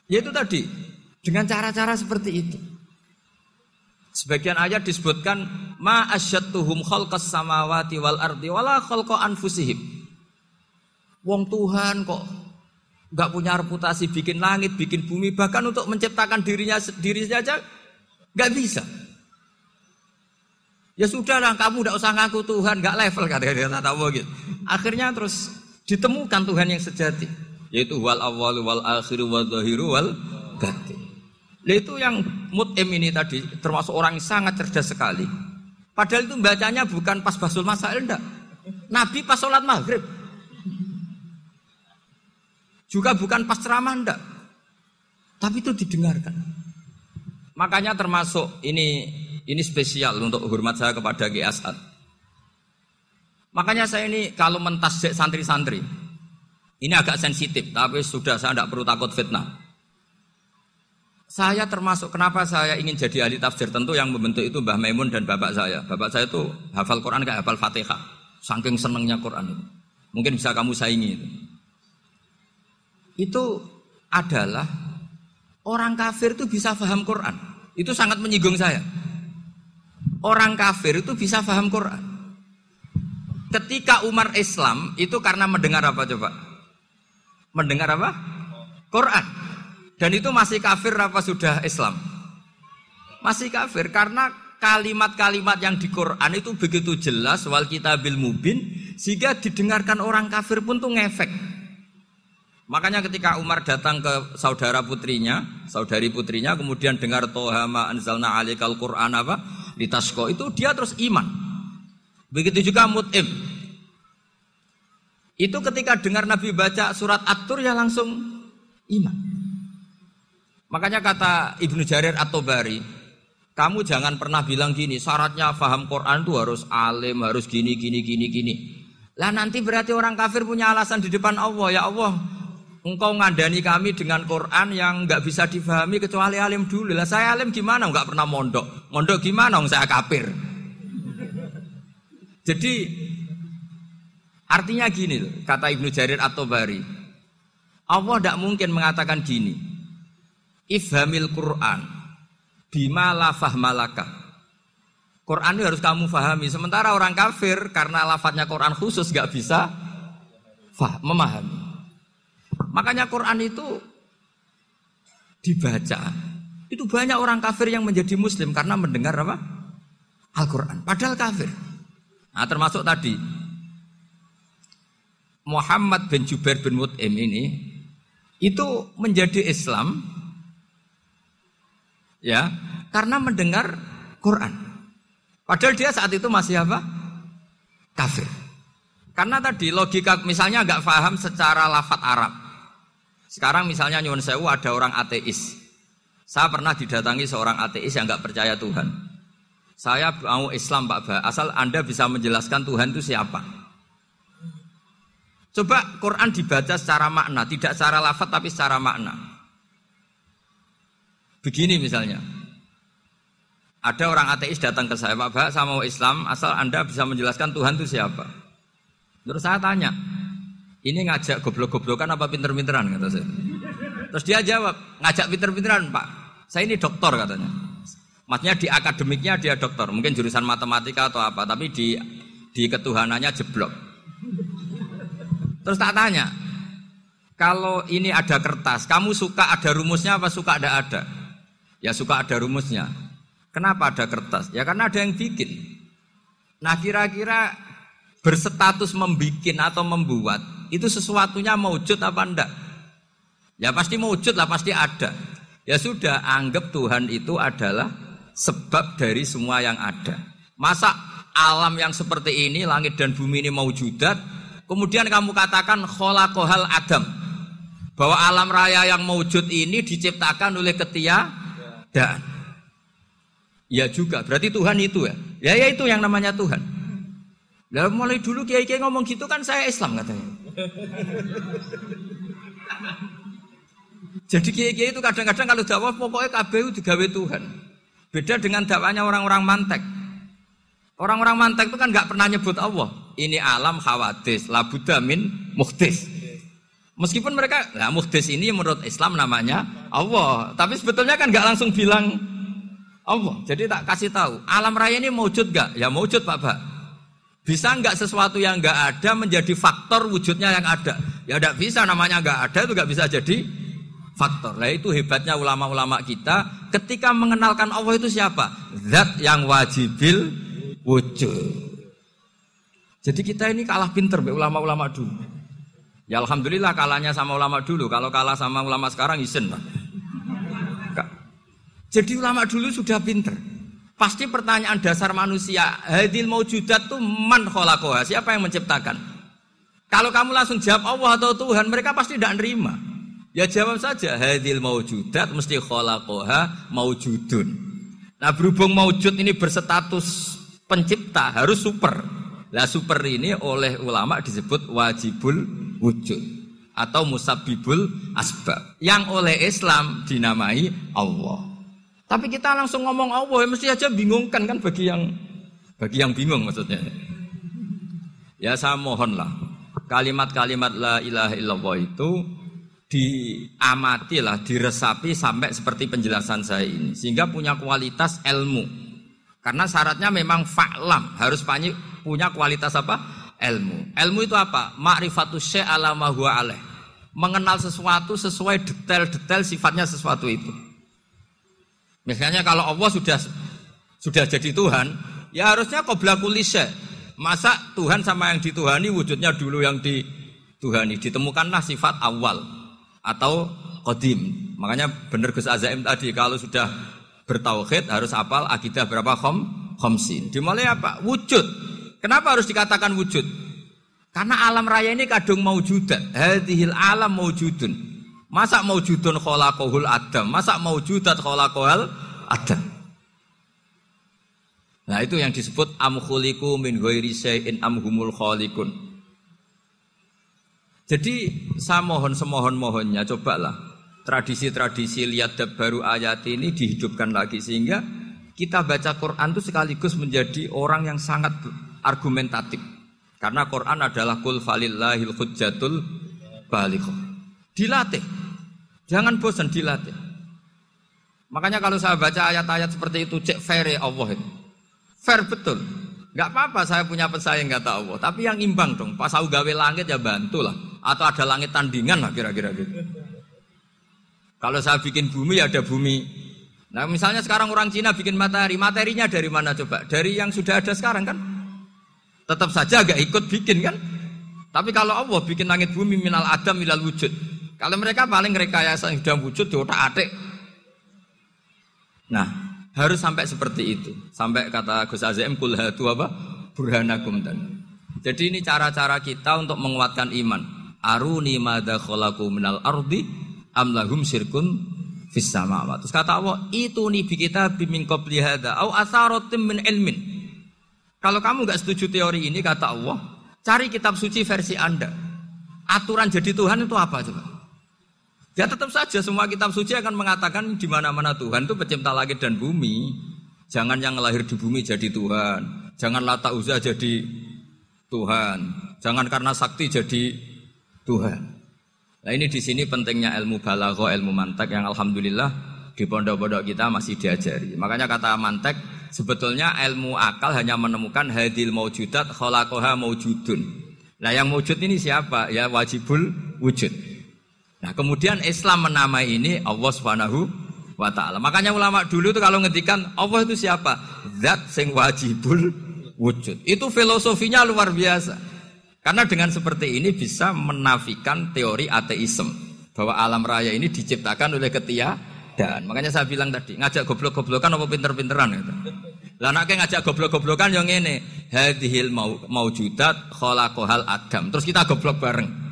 Yaitu tadi dengan cara-cara seperti itu. Sebagian ayat disebutkan ma asyattuhum khalqas samawati wal ardi wala khalqa anfusihim. Wong Tuhan kok nggak punya reputasi bikin langit, bikin bumi, bahkan untuk menciptakan dirinya sendiri saja nggak bisa. Ya sudah lah, kamu tidak usah ngaku Tuhan, nggak level kata kata tahu gitu. Akhirnya terus ditemukan Tuhan yang sejati, yaitu wal awal wal akhir wal zahiru wal batin. Itu yang mutim ini tadi termasuk orang yang sangat cerdas sekali. Padahal itu bacanya bukan pas basul masail enggak. Nabi pas sholat maghrib. Juga bukan pas ceramah enggak. Tapi itu didengarkan. Makanya termasuk ini ini spesial untuk hormat saya kepada Ki Asad. Makanya saya ini kalau mentasjek santri-santri, ini agak sensitif, tapi sudah saya tidak perlu takut fitnah. Saya termasuk kenapa saya ingin jadi ahli tafsir tentu yang membentuk itu Mbah Maimun dan bapak saya. Bapak saya itu hafal Quran kayak hafal Fatihah. Saking senengnya Quran itu. Mungkin bisa kamu saingi itu. Itu adalah orang kafir itu bisa paham Quran. Itu sangat menyinggung saya orang kafir itu bisa paham Quran. Ketika Umar Islam itu karena mendengar apa coba? Mendengar apa? Quran. Dan itu masih kafir apa sudah Islam? Masih kafir karena kalimat-kalimat yang di Quran itu begitu jelas wal kitabil mubin sehingga didengarkan orang kafir pun tuh ngefek. Makanya ketika Umar datang ke saudara putrinya, saudari putrinya kemudian dengar tohama anzalna alikal Quran apa? di Tasko itu dia terus iman. Begitu juga mut'im. Itu ketika dengar Nabi baca surat At-Tur ya langsung iman. Makanya kata Ibnu Jarir atau Bari, kamu jangan pernah bilang gini, syaratnya faham Quran itu harus alim, harus gini, gini, gini, gini. Lah nanti berarti orang kafir punya alasan di depan Allah, ya Allah, engkau ngandani kami dengan Quran yang nggak bisa difahami kecuali alim dulu. Lah saya alim gimana? Nggak pernah mondok. Mondok gimana? Saya kafir. Jadi artinya gini kata Ibnu Jarir atau Bari. Allah tidak mungkin mengatakan gini. Ifhamil Quran bima la fahmalaka. Quran itu harus kamu fahami. Sementara orang kafir karena lafadznya Quran khusus gak bisa fah, memahami. Makanya Quran itu dibaca. Itu banyak orang kafir yang menjadi muslim karena mendengar apa? Al-Quran. Padahal kafir. Nah termasuk tadi Muhammad bin Jubair bin Mut'im ini itu menjadi Islam ya karena mendengar Quran. Padahal dia saat itu masih apa? Kafir. Karena tadi logika misalnya nggak paham secara lafat Arab. Sekarang misalnya nyuwun sewu ada orang ateis. Saya pernah didatangi seorang ateis yang nggak percaya Tuhan. Saya mau Islam Pak Ba, asal Anda bisa menjelaskan Tuhan itu siapa. Coba Quran dibaca secara makna, tidak secara lafat tapi secara makna. Begini misalnya, ada orang ateis datang ke saya, Pak Pak, saya mau Islam, asal Anda bisa menjelaskan Tuhan itu siapa. Terus saya tanya, ini ngajak goblok-goblokan apa pinter-pinteran kata saya. Terus dia jawab, ngajak pinter-pinteran Pak. Saya ini dokter katanya. Maksudnya di akademiknya dia dokter, mungkin jurusan matematika atau apa, tapi di di ketuhanannya jeblok. Terus tak tanya, kalau ini ada kertas, kamu suka ada rumusnya apa suka ada ada? Ya suka ada rumusnya. Kenapa ada kertas? Ya karena ada yang bikin. Nah kira-kira berstatus membikin atau membuat itu sesuatunya mewujud apa enggak? Ya pasti mewujud lah, pasti ada. Ya sudah, anggap Tuhan itu adalah sebab dari semua yang ada. Masa alam yang seperti ini, langit dan bumi ini mewujudat, kemudian kamu katakan kholakohal adam. Bahwa alam raya yang mewujud ini diciptakan oleh ketia dan ya juga, berarti Tuhan itu ya. Ya ya itu yang namanya Tuhan. Lalu mulai dulu kiai-kiai ngomong gitu kan saya Islam katanya. Jadi kiai-kiai itu kadang-kadang kalau dakwah pokoknya KBU digawe Tuhan. Beda dengan dakwanya orang-orang mantek. Orang-orang mantek itu kan nggak pernah nyebut Allah. Ini alam khawatis, labudamin muhtis. Meskipun mereka, nah muhdis ini menurut Islam namanya Allah. Tapi sebetulnya kan nggak langsung bilang Allah. Jadi tak kasih tahu, alam raya ini wujud gak? Ya wujud Pak Pak. Bisa nggak sesuatu yang nggak ada menjadi faktor wujudnya yang ada? Ya tidak bisa, namanya nggak ada itu nggak bisa jadi faktor. Nah itu hebatnya ulama-ulama kita ketika mengenalkan Allah itu siapa? Zat yang wajibil wujud. Jadi kita ini kalah pinter ulama-ulama dulu. Ya alhamdulillah kalahnya sama ulama dulu. Kalau kalah sama ulama sekarang isen lah. Jadi ulama dulu sudah pinter. Pasti pertanyaan dasar manusia, hadil maujudat tuh man kholakoha, siapa yang menciptakan? Kalau kamu langsung jawab Allah atau Tuhan, mereka pasti tidak nerima. Ya jawab saja, hadil maujudat mesti kholakoha maujudun. Nah berhubung maujud ini berstatus pencipta, harus super. Lah super ini oleh ulama disebut wajibul wujud atau musabibul asbab yang oleh Islam dinamai Allah. Tapi kita langsung ngomong Allah, ya mesti aja bingungkan kan bagi yang bagi yang bingung maksudnya. Ya saya mohonlah kalimat-kalimat la ilaha illallah itu diamati lah, diresapi sampai seperti penjelasan saya ini sehingga punya kualitas ilmu. Karena syaratnya memang fa'lam, harus punya kualitas apa? ilmu. Ilmu itu apa? Ma'rifatus syai' ala alaih. Mengenal sesuatu sesuai detail-detail sifatnya sesuatu itu. Misalnya kalau Allah sudah sudah jadi Tuhan, ya harusnya qabla kulli Masa Tuhan sama yang dituhani wujudnya dulu yang dituhani. Ditemukanlah sifat awal atau kodim. Makanya benar Gus Azaim tadi kalau sudah bertauhid harus apal akidah berapa khom khomsin. Dimulai apa? Wujud. Kenapa harus dikatakan wujud? Karena alam raya ini kadung mau judat. Hadhil alam mau judun. Masa mau judun kholakohul adam. Masa mau judat kholakohul adam. Nah itu yang disebut amkhuliku min ghairi syai'in amhumul kholikun. Jadi saya mohon semohon mohonnya cobalah tradisi-tradisi lihat baru ayat ini dihidupkan lagi sehingga kita baca Quran itu sekaligus menjadi orang yang sangat argumentatif. Karena Quran adalah kul falillahil hujjatul balighah. Dilatih. Jangan bosan dilatih. Makanya kalau saya baca ayat-ayat seperti itu cek fair ya Allah itu. Fair betul. Gak apa-apa saya punya pesaing kata Allah. Tapi yang imbang dong. Pas aku gawe langit ya bantulah. Atau ada langit tandingan lah kira-kira gitu. Kalau saya bikin bumi ya ada bumi. Nah misalnya sekarang orang Cina bikin matahari. Materinya dari mana coba? Dari yang sudah ada sekarang kan? Tetap saja agak ikut bikin kan? Tapi kalau Allah bikin langit bumi minal adam minal wujud. Kalau mereka paling rekayasa yang sudah wujud di otak atik. Nah, harus sampai seperti itu. Sampai kata Gus Azim kul hatu apa? Burhanakum dan. Jadi ini cara-cara kita untuk menguatkan iman. Aruni madza khalaqu minal ardi am lahum syirkun fis. Terus kata Allah, itu nih bi kita bimin qabli hadza au asaratim min ilmin. Kalau kamu nggak setuju teori ini, kata Allah, cari kitab suci versi Anda. Aturan jadi Tuhan itu apa coba? Ya tetap saja semua kitab suci akan mengatakan di mana-mana Tuhan itu pencipta langit dan bumi. Jangan yang lahir di bumi jadi Tuhan. Jangan lata uzah jadi Tuhan. Jangan karena sakti jadi Tuhan. Nah ini di sini pentingnya ilmu balaghah, ilmu mantek yang alhamdulillah di pondok-pondok kita masih diajari. Makanya kata mantek Sebetulnya ilmu akal hanya menemukan hadil maujudat kholakoha maujudun. Nah yang maujud ini siapa? Ya wajibul wujud. Nah kemudian Islam menamai ini Allah subhanahu wa ta'ala. Makanya ulama dulu itu kalau ngetikan Allah itu siapa? Zat sing wajibul wujud. Itu filosofinya luar biasa. Karena dengan seperti ini bisa menafikan teori ateisme. Bahwa alam raya ini diciptakan oleh ketia dan makanya saya bilang tadi ngajak goblok-goblokan apa pinter-pinteran gitu. Lah ngajak goblok-goblokan yang ini hadhil mau maujudat khalaqahal adam. Terus kita goblok bareng.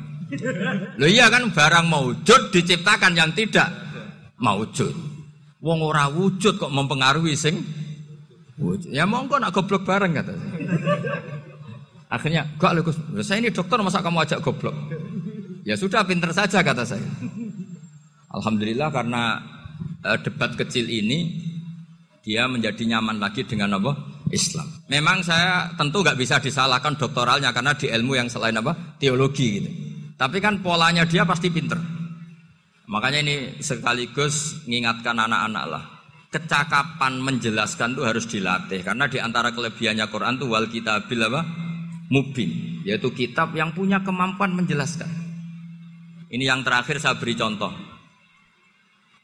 Loh iya kan barang maujud diciptakan yang tidak maujud. Wong ora wujud kok mempengaruhi sing wujud. Ya monggo nak goblok bareng kata. Akhirnya, gak Gus, saya ini dokter masa kamu ajak goblok? Ya sudah pinter saja kata saya. Alhamdulillah karena uh, debat kecil ini dia menjadi nyaman lagi dengan apa? Islam. Memang saya tentu nggak bisa disalahkan doktoralnya karena di ilmu yang selain apa? Teologi gitu. Tapi kan polanya dia pasti pinter. Makanya ini sekaligus mengingatkan anak-anak lah. Kecakapan menjelaskan itu harus dilatih karena di antara kelebihannya Quran itu wal kitabil apa? Mubin, yaitu kitab yang punya kemampuan menjelaskan. Ini yang terakhir saya beri contoh.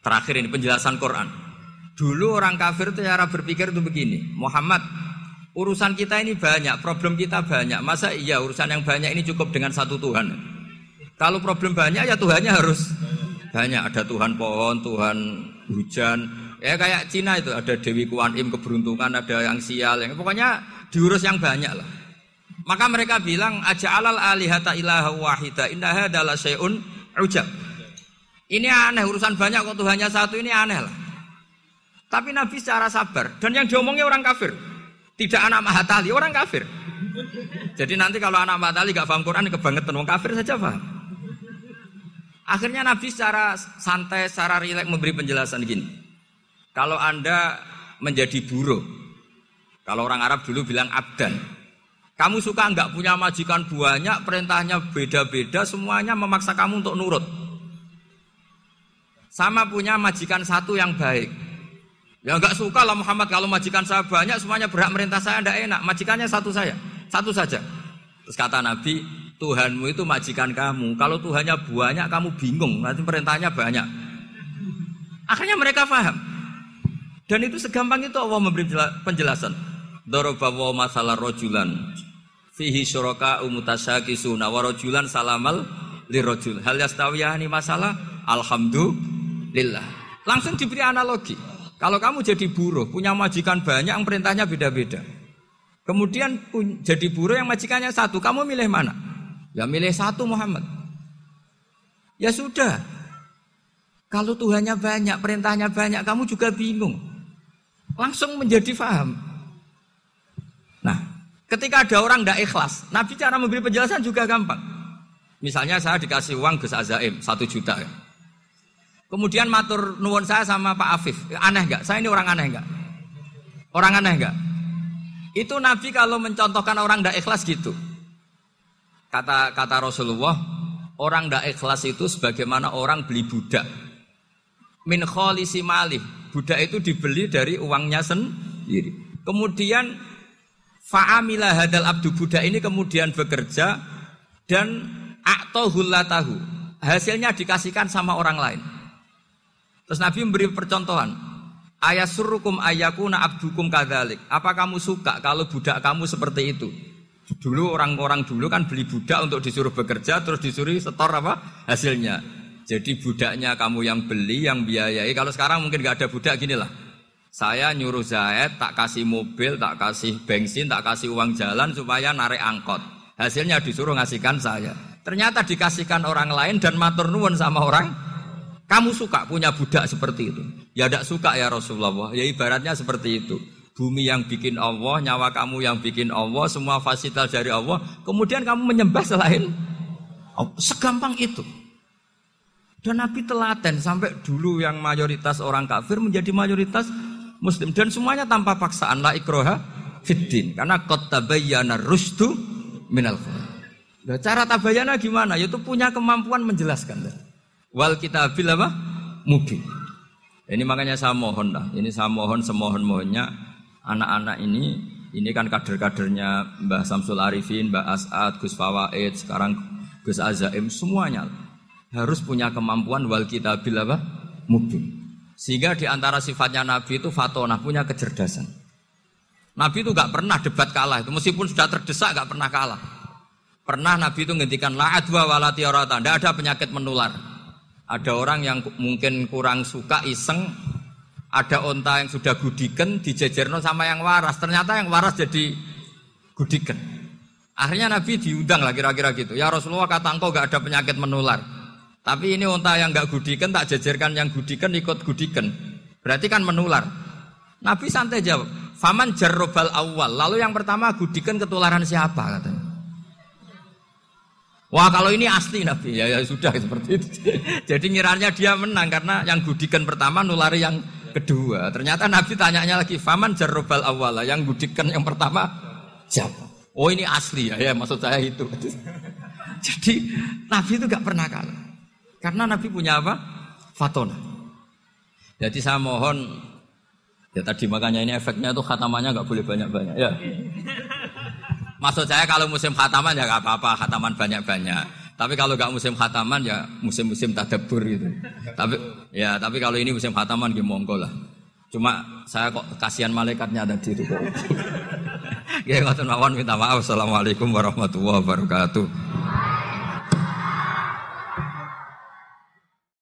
Terakhir ini penjelasan Quran. Dulu orang kafir itu cara berpikir itu begini, Muhammad, urusan kita ini banyak, problem kita banyak. Masa iya urusan yang banyak ini cukup dengan satu Tuhan? Kalau problem banyak ya Tuhannya harus banyak. Ada Tuhan pohon, Tuhan hujan. Ya kayak Cina itu ada Dewi Kuan Im keberuntungan, ada yang sial, yang pokoknya diurus yang banyak lah. Maka mereka bilang aja alal alihata ilaha wahida indah adalah syai'un ujab. Ini aneh urusan banyak kok Tuhannya satu ini aneh lah. Tapi Nabi secara sabar dan yang diomongnya orang kafir. Tidak anak Mahatali, orang kafir. Jadi nanti kalau anak Mahatali gak paham Quran kebangetan orang kafir saja paham. Akhirnya Nabi secara santai, secara rileks memberi penjelasan gini. Kalau Anda menjadi buruh, kalau orang Arab dulu bilang abdan. Kamu suka nggak punya majikan banyak, perintahnya beda-beda, semuanya memaksa kamu untuk nurut. Sama punya majikan satu yang baik. Ya nggak suka lah Muhammad kalau majikan saya banyak semuanya berhak merintah saya tidak enak. Majikannya satu saya, satu saja. Terus kata Nabi, Tuhanmu itu majikan kamu. Kalau Tuhannya banyak kamu bingung, nanti perintahnya banyak. Akhirnya mereka paham. Dan itu segampang itu Allah memberi penjelasan. Dorobawa masalah rojulan. Fihi syuraka wa rojulan salamal lirojul. Hal yastawiyahani masalah. Alhamdulillah lillah. Langsung diberi analogi. Kalau kamu jadi buruh, punya majikan banyak yang perintahnya beda-beda. Kemudian jadi buruh yang majikannya satu. Kamu milih mana? Ya milih satu Muhammad. Ya sudah. Kalau Tuhannya banyak, perintahnya banyak, kamu juga bingung. Langsung menjadi faham. Nah, ketika ada orang tidak ikhlas, Nabi cara memberi penjelasan juga gampang. Misalnya saya dikasih uang Gus Azaim, satu juta. Kemudian matur nuwun saya sama Pak Afif. Aneh nggak? Saya ini orang aneh nggak? Orang aneh nggak? Itu Nabi kalau mencontohkan orang tidak ikhlas gitu. Kata kata Rasulullah, orang tidak ikhlas itu sebagaimana orang beli budak. Min kholisi malih. Budak itu dibeli dari uangnya sendiri. Kemudian fa'amilah hadal abdu budak ini kemudian bekerja dan tahu Hasilnya dikasihkan sama orang lain. Terus Nabi memberi percontohan. Ayat surukum ayakuna abdukum kadalik. Apa kamu suka kalau budak kamu seperti itu? Dulu orang-orang dulu kan beli budak untuk disuruh bekerja terus disuruh setor apa hasilnya. Jadi budaknya kamu yang beli, yang biayai. Kalau sekarang mungkin gak ada budak gini lah. Saya nyuruh Zaid tak kasih mobil, tak kasih bensin, tak kasih uang jalan supaya narik angkot. Hasilnya disuruh ngasihkan saya. Ternyata dikasihkan orang lain dan matur nuwun sama orang. Kamu suka punya budak seperti itu? Ya tidak suka ya Rasulullah. Ya ibaratnya seperti itu. Bumi yang bikin Allah, nyawa kamu yang bikin Allah, semua fasilitas dari Allah. Kemudian kamu menyembah selain Allah. Segampang itu. Dan Nabi telaten sampai dulu yang mayoritas orang kafir menjadi mayoritas muslim. Dan semuanya tanpa paksaan. La ikroha fiddin. Karena kota bayana rusdu minal khur. Nah, cara tabayana gimana? Yaitu punya kemampuan menjelaskan. Wal kita apa? Mubin. Ini makanya saya mohon lah. Ini saya mohon semohon mohonnya anak-anak ini. Ini kan kader-kadernya Mbah Samsul Arifin, Mbah As'ad, Gus Fawaid, sekarang Gus Azaim, semuanya harus punya kemampuan wal kita apa? Mubin. Sehingga di antara sifatnya Nabi itu fatona punya kecerdasan. Nabi itu gak pernah debat kalah itu meskipun sudah terdesak gak pernah kalah. Pernah Nabi itu ngendikan la adwa wala tiarata, tidak ada penyakit menular. Ada orang yang mungkin kurang suka iseng, ada onta yang sudah gudiken dijejerno sama yang waras. Ternyata yang waras jadi gudiken. Akhirnya Nabi diundang lah kira-kira gitu. Ya Rasulullah kata engkau gak ada penyakit menular. Tapi ini onta yang gak gudiken tak jejerkan yang gudiken ikut gudiken. Berarti kan menular. Nabi santai jawab. Faman jarrobal awal. Lalu yang pertama gudiken ketularan siapa katanya. Wah kalau ini asli Nabi ya, ya sudah seperti itu. Jadi ngiranya dia menang karena yang gudikan pertama nulari yang kedua. Ternyata Nabi tanyanya lagi, faman jarrobal awala yang gudikan yang pertama siapa? Oh ini asli ya, ya maksud saya itu. Jadi Nabi itu gak pernah kalah. Karena Nabi punya apa? Fatona. Jadi saya mohon ya tadi makanya ini efeknya tuh khatamannya gak boleh banyak-banyak ya. Maksud saya kalau musim khataman ya gak apa-apa, khataman banyak-banyak. Tapi kalau gak musim khataman ya musim-musim tadabur gitu. Tapi ya tapi kalau ini musim khataman ya monggo lah. Cuma saya kok kasihan malaikatnya ada di itu. Ya mawon minta maaf. Assalamualaikum warahmatullahi wabarakatuh.